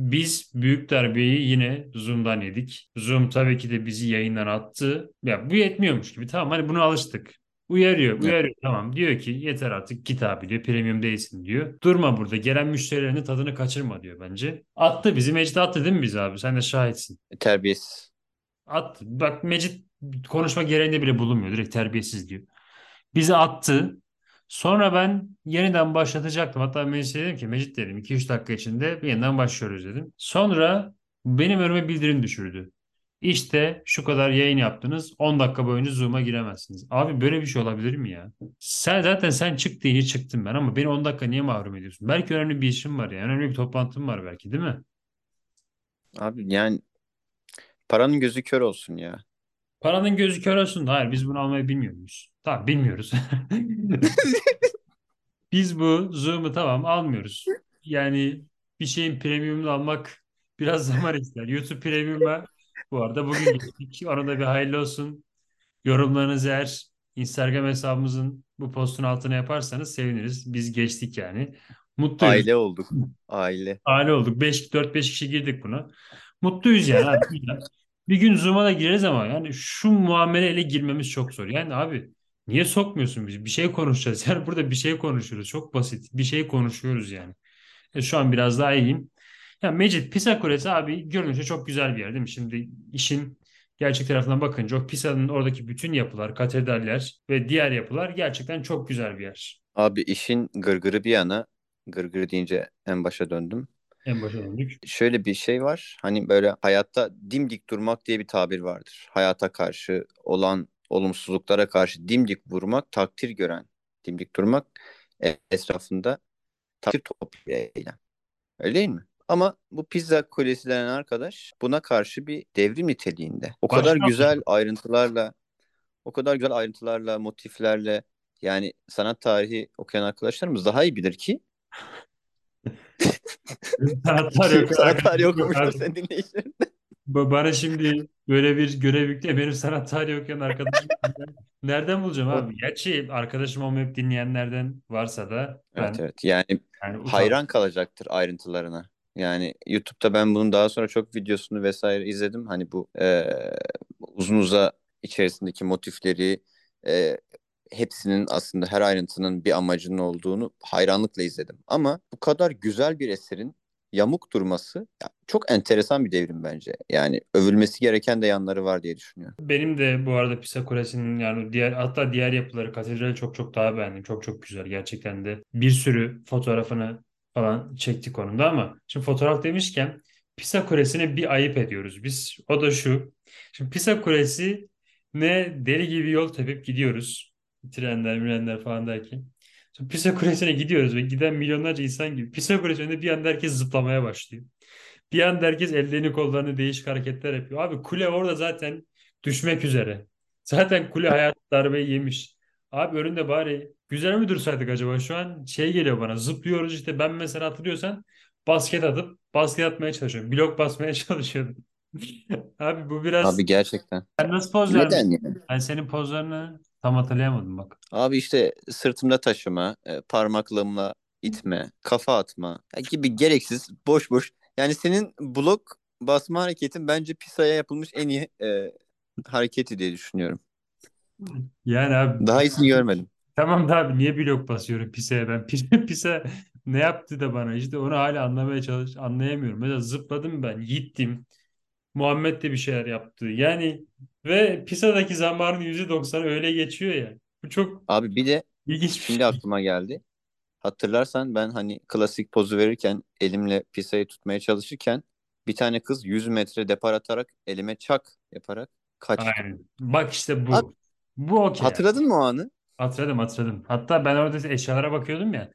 biz büyük darbeyi yine Zoom'dan yedik. Zoom tabii ki de bizi yayından attı. Ya bu yetmiyormuş gibi. Tamam hani buna alıştık. Uyarıyor, Evet. uyarıyor. Tamam diyor ki yeter artık git abi diyor. Premium değilsin diyor. Durma burada. Gelen müşterilerin tadını kaçırma diyor bence. Attı bizi. Mecit attı değil mi bizi abi? Sen de şahitsin. Terbiyesiz. At, bak Mecit konuşma gereğinde bile bulunmuyor. Direkt terbiyesiz diyor. Bizi attı. Sonra ben yeniden başlatacaktım. Hatta Mecit'e dedim ki Mecit dedim 2-3 dakika içinde yeniden başlıyoruz dedim. Sonra benim önüme bildirim düşürdü. İşte şu kadar yayın yaptınız. 10 dakika boyunca Zoom'a giremezsiniz. Abi böyle bir şey olabilir mi ya? Sen zaten sen çık deyince çıktım ben ama beni 10 dakika niye mahrum ediyorsun? Belki önemli bir işim var ya. Önemli bir toplantım var belki değil mi? Abi yani paranın gözü kör olsun ya. Paranın gözü kör olsun. Hayır biz bunu almayı bilmiyor muyuz? Tamam bilmiyoruz. Biz bu Zoom'u tamam almıyoruz. Yani bir şeyin premiumunu almak biraz zaman ister. YouTube Premium'a bu arada bugün geçtik. Ona da bir hayırlı olsun. Yorumlarınızı eğer Instagram hesabımızın bu postun altına yaparsanız seviniriz. Biz geçtik yani. Mutluyuz. Aile olduk. Aile. Aile olduk. 5 4-5 kişi girdik buna. Mutluyuz yani abi. Bir gün Zoom'a da gireriz ama yani şu muameleyle girmemiz çok zor. Yani abi niye sokmuyorsun bizi? Bir şey konuşacağız. Yani burada bir şey konuşuyoruz. Çok basit. Bir şey konuşuyoruz yani. E, şu an biraz daha iyiyim. Ya Mecit Pisa Kulesi abi görünüşe çok güzel bir yer değil mi? Şimdi işin gerçek tarafına bakınca o Pisa'nın oradaki bütün yapılar, katedraller ve diğer yapılar gerçekten çok güzel bir yer. Abi işin gırgırı bir yana gırgırı deyince en başa döndüm. En başa döndük. Şöyle bir şey var. Hani böyle hayatta dimdik durmak diye bir tabir vardır. Hayata karşı olan olumsuzluklara karşı dimdik vurmak, takdir gören dimdik durmak e, etrafında takdir toplayan eylem. Öyle değil mi? Ama bu pizza kulesi denen arkadaş buna karşı bir devrim niteliğinde. O kadar Başka- güzel ayrıntılarla, o kadar güzel ayrıntılarla, motiflerle yani sanat tarihi okuyan arkadaşlarımız daha iyi bilir ki sanat tarihi okumuştur abi. senin dinleyicilerin. Ba- Bana şimdi böyle bir görev yükle benim sanat tarihi okuyan arkadaşım. Nereden bulacağım abi? Gerçi arkadaşım olmayıp dinleyenlerden varsa da ben Evet evet. Yani yani utan- hayran kalacaktır ayrıntılarına. Yani YouTube'da ben bunun daha sonra çok videosunu vesaire izledim. Hani bu e, uzun uza içerisindeki motifleri e, hepsinin aslında her ayrıntının bir amacının olduğunu hayranlıkla izledim. Ama bu kadar güzel bir eserin yamuk durması çok enteresan bir devrim bence. Yani övülmesi gereken de yanları var diye düşünüyorum. Benim de bu arada Pisa Kulesi'nin yani diğer hatta diğer yapıları katedrali çok çok daha beğendim. Çok çok güzel gerçekten de. Bir sürü fotoğrafını falan çektik onun da ama şimdi fotoğraf demişken Pisa Kulesi'ne bir ayıp ediyoruz biz. O da şu. Şimdi Pisa Kulesi ne deli gibi yol tepip gidiyoruz. Trenler, mirenler falan derken. Pisa Kulesi'ne gidiyoruz ve giden milyonlarca insan gibi Pisa Kulesi önünde bir anda herkes zıplamaya başlıyor. Bir anda herkes ellerini kollarını değişik hareketler yapıyor. Abi kule orada zaten düşmek üzere. Zaten kule hayat darbeyi yemiş. Abi önünde bari güzel mi dursaydık acaba? Şu an şey geliyor bana. Zıplıyoruz işte. Ben mesela hatırlıyorsan basket atıp basket atmaya çalışıyorum. Blok basmaya çalışıyordum. Abi bu biraz Abi gerçekten. ben nasıl poz Neden vermiştim? yani? Ben senin pozlarını tam hatırlayamadım bak. Abi işte sırtımda taşıma, e, parmaklığımla itme, kafa atma gibi gereksiz, boş boş. Yani senin blok basma hareketin bence Pisa'ya yapılmış en iyi e, hareketi diye düşünüyorum. Yani abi Daha iyisini görmedim. Tamam da abi niye blok basıyorum Pisa'ya ben? Pisa ne yaptı da bana? İşte onu hala anlamaya çalış anlayamıyorum. Mesela zıpladım ben, gittim. Muhammed de bir şeyler yaptı. Yani ve Pisa'daki zamanın %90'ı öyle geçiyor ya. Bu çok Abi bir de ilginç bir şimdi şey. aklıma geldi. Hatırlarsan ben hani klasik pozu verirken elimle Pisa'yı tutmaya çalışırken bir tane kız 100 metre depar atarak elime çak yaparak kaçtı. Aynen. Bak işte bu. Abi, Bu okey. Hatırladın mı o anı? Hatırladım hatırladım. Hatta ben orada eşyalara bakıyordum ya.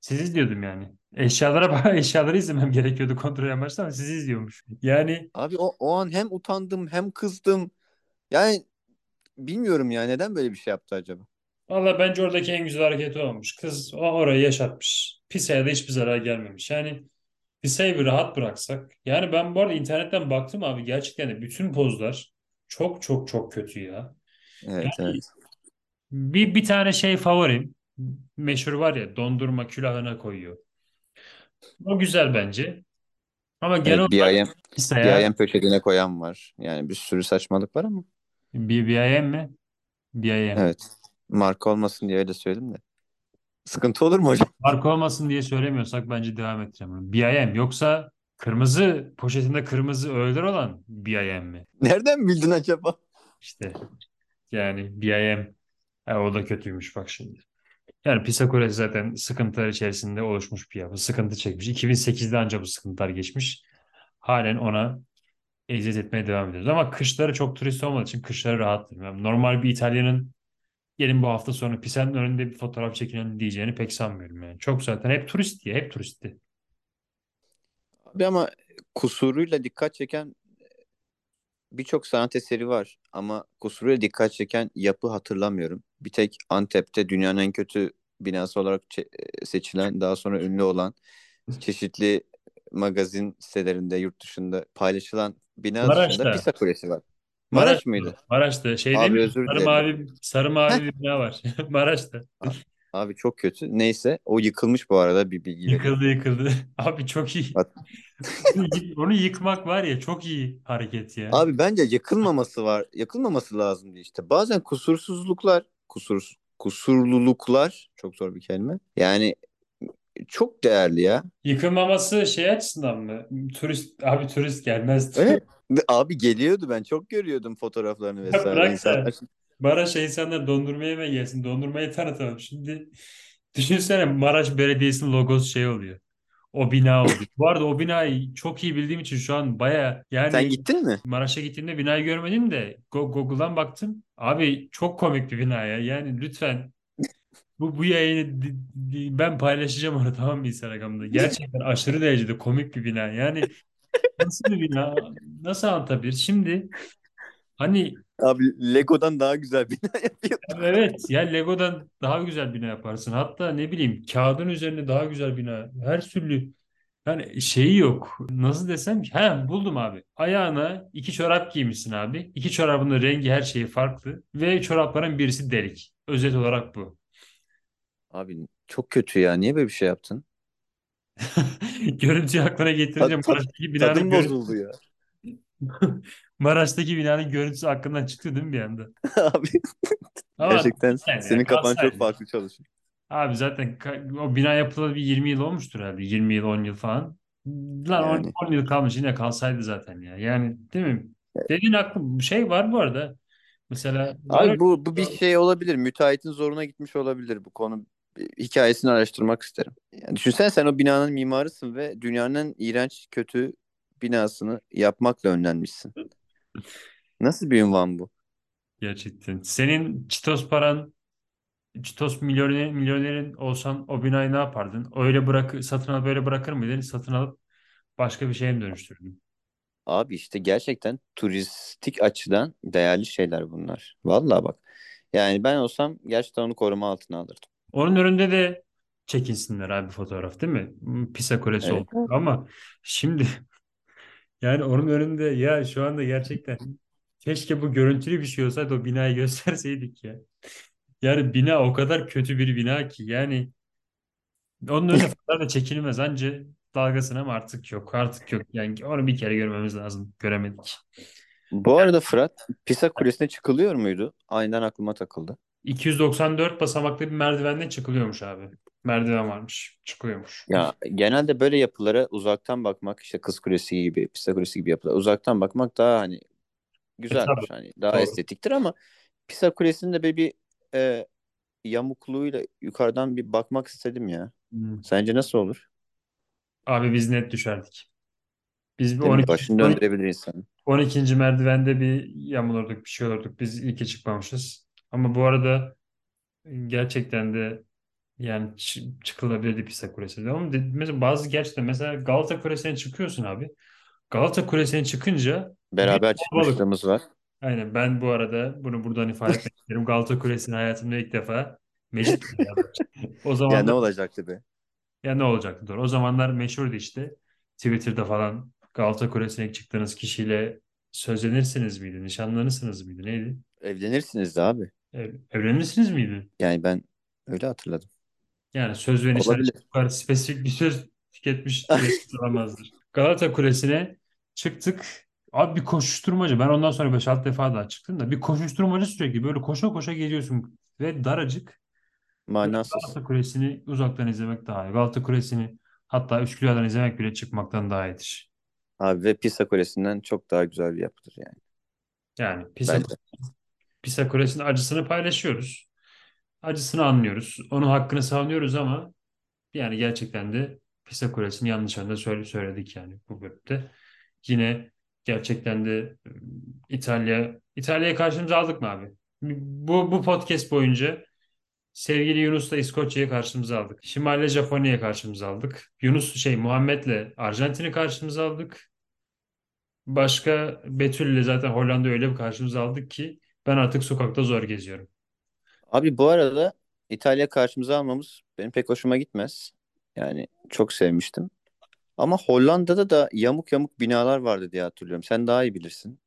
Siz izliyordum yani. Eşyalara eşyaları izlemem gerekiyordu kontrol amaçlı ama sizi izliyormuş. Yani Abi o, o an hem utandım hem kızdım. Yani bilmiyorum ya neden böyle bir şey yaptı acaba? Valla bence oradaki en güzel hareket o olmuş. Kız o orayı yaşatmış. Pisa'ya da hiçbir zarar gelmemiş. Yani Pisa'yı bir rahat bıraksak. Yani ben bu arada internetten baktım abi gerçekten de bütün pozlar çok çok çok kötü ya. Evet evet. bir, bir tane şey favorim. Meşhur var ya dondurma külahına koyuyor. O güzel bence. Ama genel Evet olarak bir Pisa'ya ayem poşetine koyan var. Yani bir sürü saçmalık var ama. ayem mi? Ayem. Evet. Marka olmasın diye öyle söyledim de. Sıkıntı olur mu hocam? Marka olmasın diye söylemiyorsak bence devam ettireceğim bunu. BIM yoksa kırmızı poşetinde kırmızı öğeler olan BIM mi? Nereden bildin acaba? İşte yani BIM ha, o da kötüymüş bak şimdi. Yani Pisa Kulesi zaten sıkıntılar içerisinde oluşmuş bir yapı. Sıkıntı çekmiş. 2008'de ancak bu sıkıntılar geçmiş. Halen ona eziyet etmeye devam ediyoruz. Ama kışları çok turist olmadığı için kışları rahattır. Yani normal bir İtalyanın gelin bu hafta sonu Pisa'nın önünde bir fotoğraf çekinelim diyeceğini pek sanmıyorum yani. Çok zaten hep turist diye, hep turisti. Abi ama kusuruyla dikkat çeken birçok sanat eseri var. Ama kusuruyla dikkat çeken yapı hatırlamıyorum. Bir tek Antep'te dünyanın en kötü binası olarak çe- seçilen, daha sonra ünlü olan çeşitli magazin sitelerinde, yurt dışında paylaşılan bina dışında Maraş'ta. Pisa Kulesi var. Maraş Maraş mıydı? Maraş'ta şey Abi değil mi? özür Sarı mavi sarı mavi bir bina var. Maraş'ta. Abi çok kötü. Neyse o yıkılmış bu arada bir bilgi. Yıkıldı yıkıldı. Abi çok iyi. Bak- Onu yık- Onu yıkmak var ya çok iyi hareket ya. Abi bence yakılmaması var. Yakılmaması lazımdı işte. Bazen kusursuzluklar, kusur kusurluluklar çok zor bir kelime. Yani çok değerli ya. Yıkılmaması şey açısından mı? Turist abi turist gelmez. Evet. Ve Abi geliyordu ben çok görüyordum fotoğraflarını vesaire. Bırak İnsanlar. Maraş'a insanlar dondurma yemeye gelsin. Dondurmayı tanıtalım. Şimdi düşünsene Maraş Belediyesi'nin logosu şey oluyor. O bina oldu. Bu arada o binayı çok iyi bildiğim için şu an baya Sen yani gittin mi? Maraş'a gittiğimde binayı görmedim de Go- Google'dan baktım. Abi çok komik bir bina ya. Yani lütfen bu, bu yayını di- di- ben paylaşacağım onu tamam mı Instagram'da. Gerçekten aşırı derecede komik bir bina. Yani nasıl bir bina? Nasıl anlatabilir? Şimdi hani Abi Lego'dan daha güzel bina yapıyor. evet ya Lego'dan daha güzel bina yaparsın. Hatta ne bileyim kağıdın üzerinde daha güzel bina. Her türlü yani şeyi yok. Nasıl desem ki? He buldum abi. Ayağına iki çorap giymişsin abi. İki çorabın da rengi her şeyi farklı. Ve çorapların birisi delik. Özet olarak bu. Abi çok kötü ya. Niye böyle bir şey yaptın? Görüntüyü aklına getirince Ta- ta- Maraş'taki binanın Tadım görüntüsü, bozuldu ya. Maraş'taki binanın görüntüsü aklından çıktı değil mi bir anda? Abi Ama gerçekten yani senin kafan çok farklı çalışıyor. Abi zaten o bina yapılalı bir 20 yıl olmuştur herhalde. 20 yıl 10 yıl falan. Lan 10, Yani. 10 yıl kalmış yine kalsaydı zaten ya. Yani değil mi? Dediğin aklım şey var bu arada. Mesela Abi bu, bu bir şey olabilir. Müteahhitin zoruna gitmiş olabilir. Bu konu hikayesini araştırmak isterim. Yani düşünsene sen o binanın mimarısın ve dünyanın en iğrenç kötü binasını yapmakla önlenmişsin. Nasıl bir ünvan bu? gerçekten. Senin Çitos paran Çitos milyoner, milyonerin olsan o binayı ne yapardın? Öyle bırak satın alıp böyle bırakır mıydın? Satın alıp başka bir şeye mi dönüştürürdün? Abi işte gerçekten turistik açıdan değerli şeyler bunlar. Vallahi bak. Yani ben olsam gerçekten onu koruma altına alırdım. Onun önünde de çekinsinler abi fotoğraf değil mi? Pisa Kulesi Evet. oldu. Ama şimdi yani onun önünde ya şu anda gerçekten keşke bu görüntülü bir şey olsaydı o binayı gösterseydik ya. Yani bina o kadar kötü bir bina ki yani onun önünde fotoğraf da çekilmez anca dalgasına ama artık yok artık yok. Yani onu bir kere görmemiz lazım. Göremedik. Bu arada Fırat, Pisa Kulesi'ne çıkılıyor muydu? Aynen aklıma takıldı. 294 basamaklı bir merdivenle çıkılıyormuş abi. Merdiven varmış. Çıkıyormuş. Ya genelde böyle yapılara uzaktan bakmak işte Kız Kulesi gibi, Pisa Kulesi gibi yapılar uzaktan bakmak daha hani güzeldir. tabii. Hani daha Doğru. estetiktir ama Pisa Kulesi'nin de böyle bir e, yamukluğuyla yukarıdan bir bakmak istedim ya. Hmm. Sence nasıl olur? Abi biz net düşerdik. Biz bir Değil mi? 12. Başını döndürebilir insanı. 12. merdivende bir yamulurduk, bir şey olurduk. Biz ilke çıkmamışız. Ama bu arada gerçekten de yani çı- çıkılabilirdi Pisa Kulesi'ne. Ama mesela bazı gerçekten mesela Galata Kulesi'ne çıkıyorsun abi. Galata Kulesi'ne çıkınca Beraber çıkmışlığımız var. Aynen ben bu arada bunu buradan ifade etmek isterim. Galata Kulesi'ne hayatımda ilk defa çıktım. O zaman Ya ne olacaktı be? ya ne olacaktı doğru. O zamanlar meşhurdu işte. Twitter'da falan Galata Kulesi'ne çıktığınız kişiyle sözlenirsiniz miydi? Nişanlanırsınız mıydı? Neydi? Evlenirsiniz de abi. Ev, evlenirsiniz miydi? Yani ben öyle hatırladım. Yani söz ve nişan Olabilir. için bu kadar spesifik bir söz tüketmiş diye olamazdır. Galata Kulesi'ne çıktık. Abi bir koşuşturmaca. Ben ondan sonra 5-6 defa daha çıktım da bir koşuşturmaca sürekli böyle koşa koşa geliyorsun ve daracık. Manasız. Galata Kulesi'ni uzaktan izlemek daha iyi. Galata Kulesi'ni hatta Üsküdar'dan izlemek bile çıkmaktan daha iyidir. Abi ve Pisa Kulesi'nden çok daha güzel bir yapıdır yani. Yani Pisa, Bence. Pisa Kulesi'nin acısını paylaşıyoruz. Acısını anlıyoruz. Onun hakkını savunuyoruz ama yani gerçekten de Pisa Kulesi'nin yanlış söyle- söyledik yani bu bölümde. Yine gerçekten de ıı, İtalya İtalya'ya karşımıza aldık mı abi? Bu, bu podcast boyunca sevgili Yunus'la İskoçya'yı karşımıza aldık. Şimal'le Japonya'ya karşımıza aldık. Yunus şey Muhammed'le Arjantin'i karşımıza aldık. Başka Betül'le zaten Hollanda öyle bir karşımıza aldık ki ben artık sokakta zor geziyorum. Abi bu arada İtalya karşımıza almamız benim pek hoşuma gitmez. Yani çok sevmiştim. Ama Hollanda'da da yamuk yamuk binalar vardı diye hatırlıyorum. Sen daha iyi bilirsin.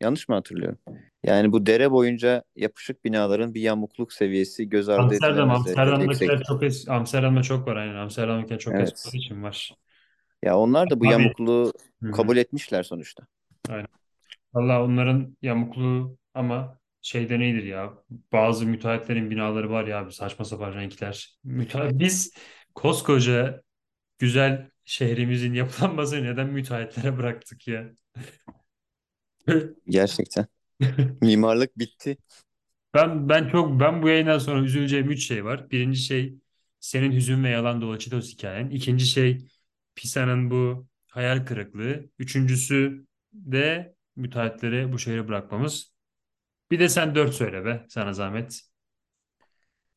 Yanlış mı hatırlıyorum? Yani bu dere boyunca yapışık binaların bir yamukluk seviyesi göz ardı Amsterdam, edilemez derecede Amsterdam'dakiler yüksek. çok eski. Amsterdam'da çok var aynen. Amsterdam'dakiler çok Evet. eski olduğu için var. Ya onlar da bu Abi. yamukluğu Hı hı. kabul etmişler sonuçta. Valla onların yamukluğu ama şeyde nedir ya? Bazı müteahhitlerin binaları var ya abi saçma sapan renkler. Müteahhit, biz koskoca güzel şehrimizin yapılanmasını neden müteahhitlere bıraktık ya? Gerçekten. Mimarlık bitti. Ben ben çok ben bu yayından sonra üzüleceğim üç şey var. Birinci şey senin hüzün ve yalan dolu Çitos hikayen. İkinci şey Pisa'nın bu hayal kırıklığı. Üçüncüsü de müteahhitleri bu şehre bırakmamız. Bir de sen dört söyle be sana zahmet.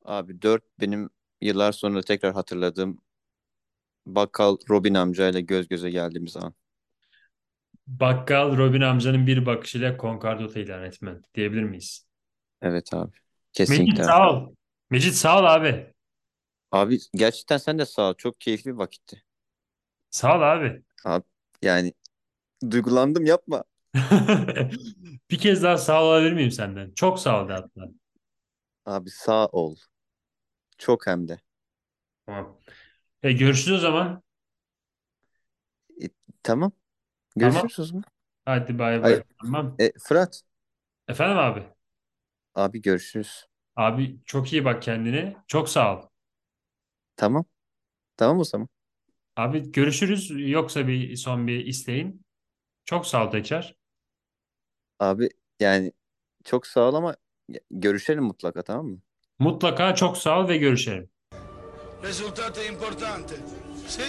Abi 4 benim yıllar sonra tekrar hatırladığım bakkal Robin amcayla göz göze geldiğimiz an. Bakkal Robin amcanın bir bakışıyla konkordata ilan etmen diyebilir miyiz? Evet abi. Mecit Kesinlikle. abi. sağ ol. Mecit sağ ol abi. Abi gerçekten sen de sağ ol. Çok keyifli bir vakitti. Sağ ol abi. Abi yani duygulandım yapma. Bir kez daha sağ ol alabilir miyim senden? Çok sağ ol de hatta. Abi sağ ol. Çok hem de. Tamam. E, görüşürüz o zaman. Tamam. Tamam. Görüşürüz zaman. Hadi bay bay. Tamam. E, Fırat. Efendim abi. Abi görüşürüz. Abi çok iyi bak kendine. Çok sağ ol. Tamam. Tamam o zaman. Abi görüşürüz. Yoksa bir son bir isteğin. Çok sağ ol tekrar. Abi yani çok sağ ol ama görüşelim mutlaka tamam mı? Mutlaka çok sağ ol ve görüşelim. Risultato importante. Sì.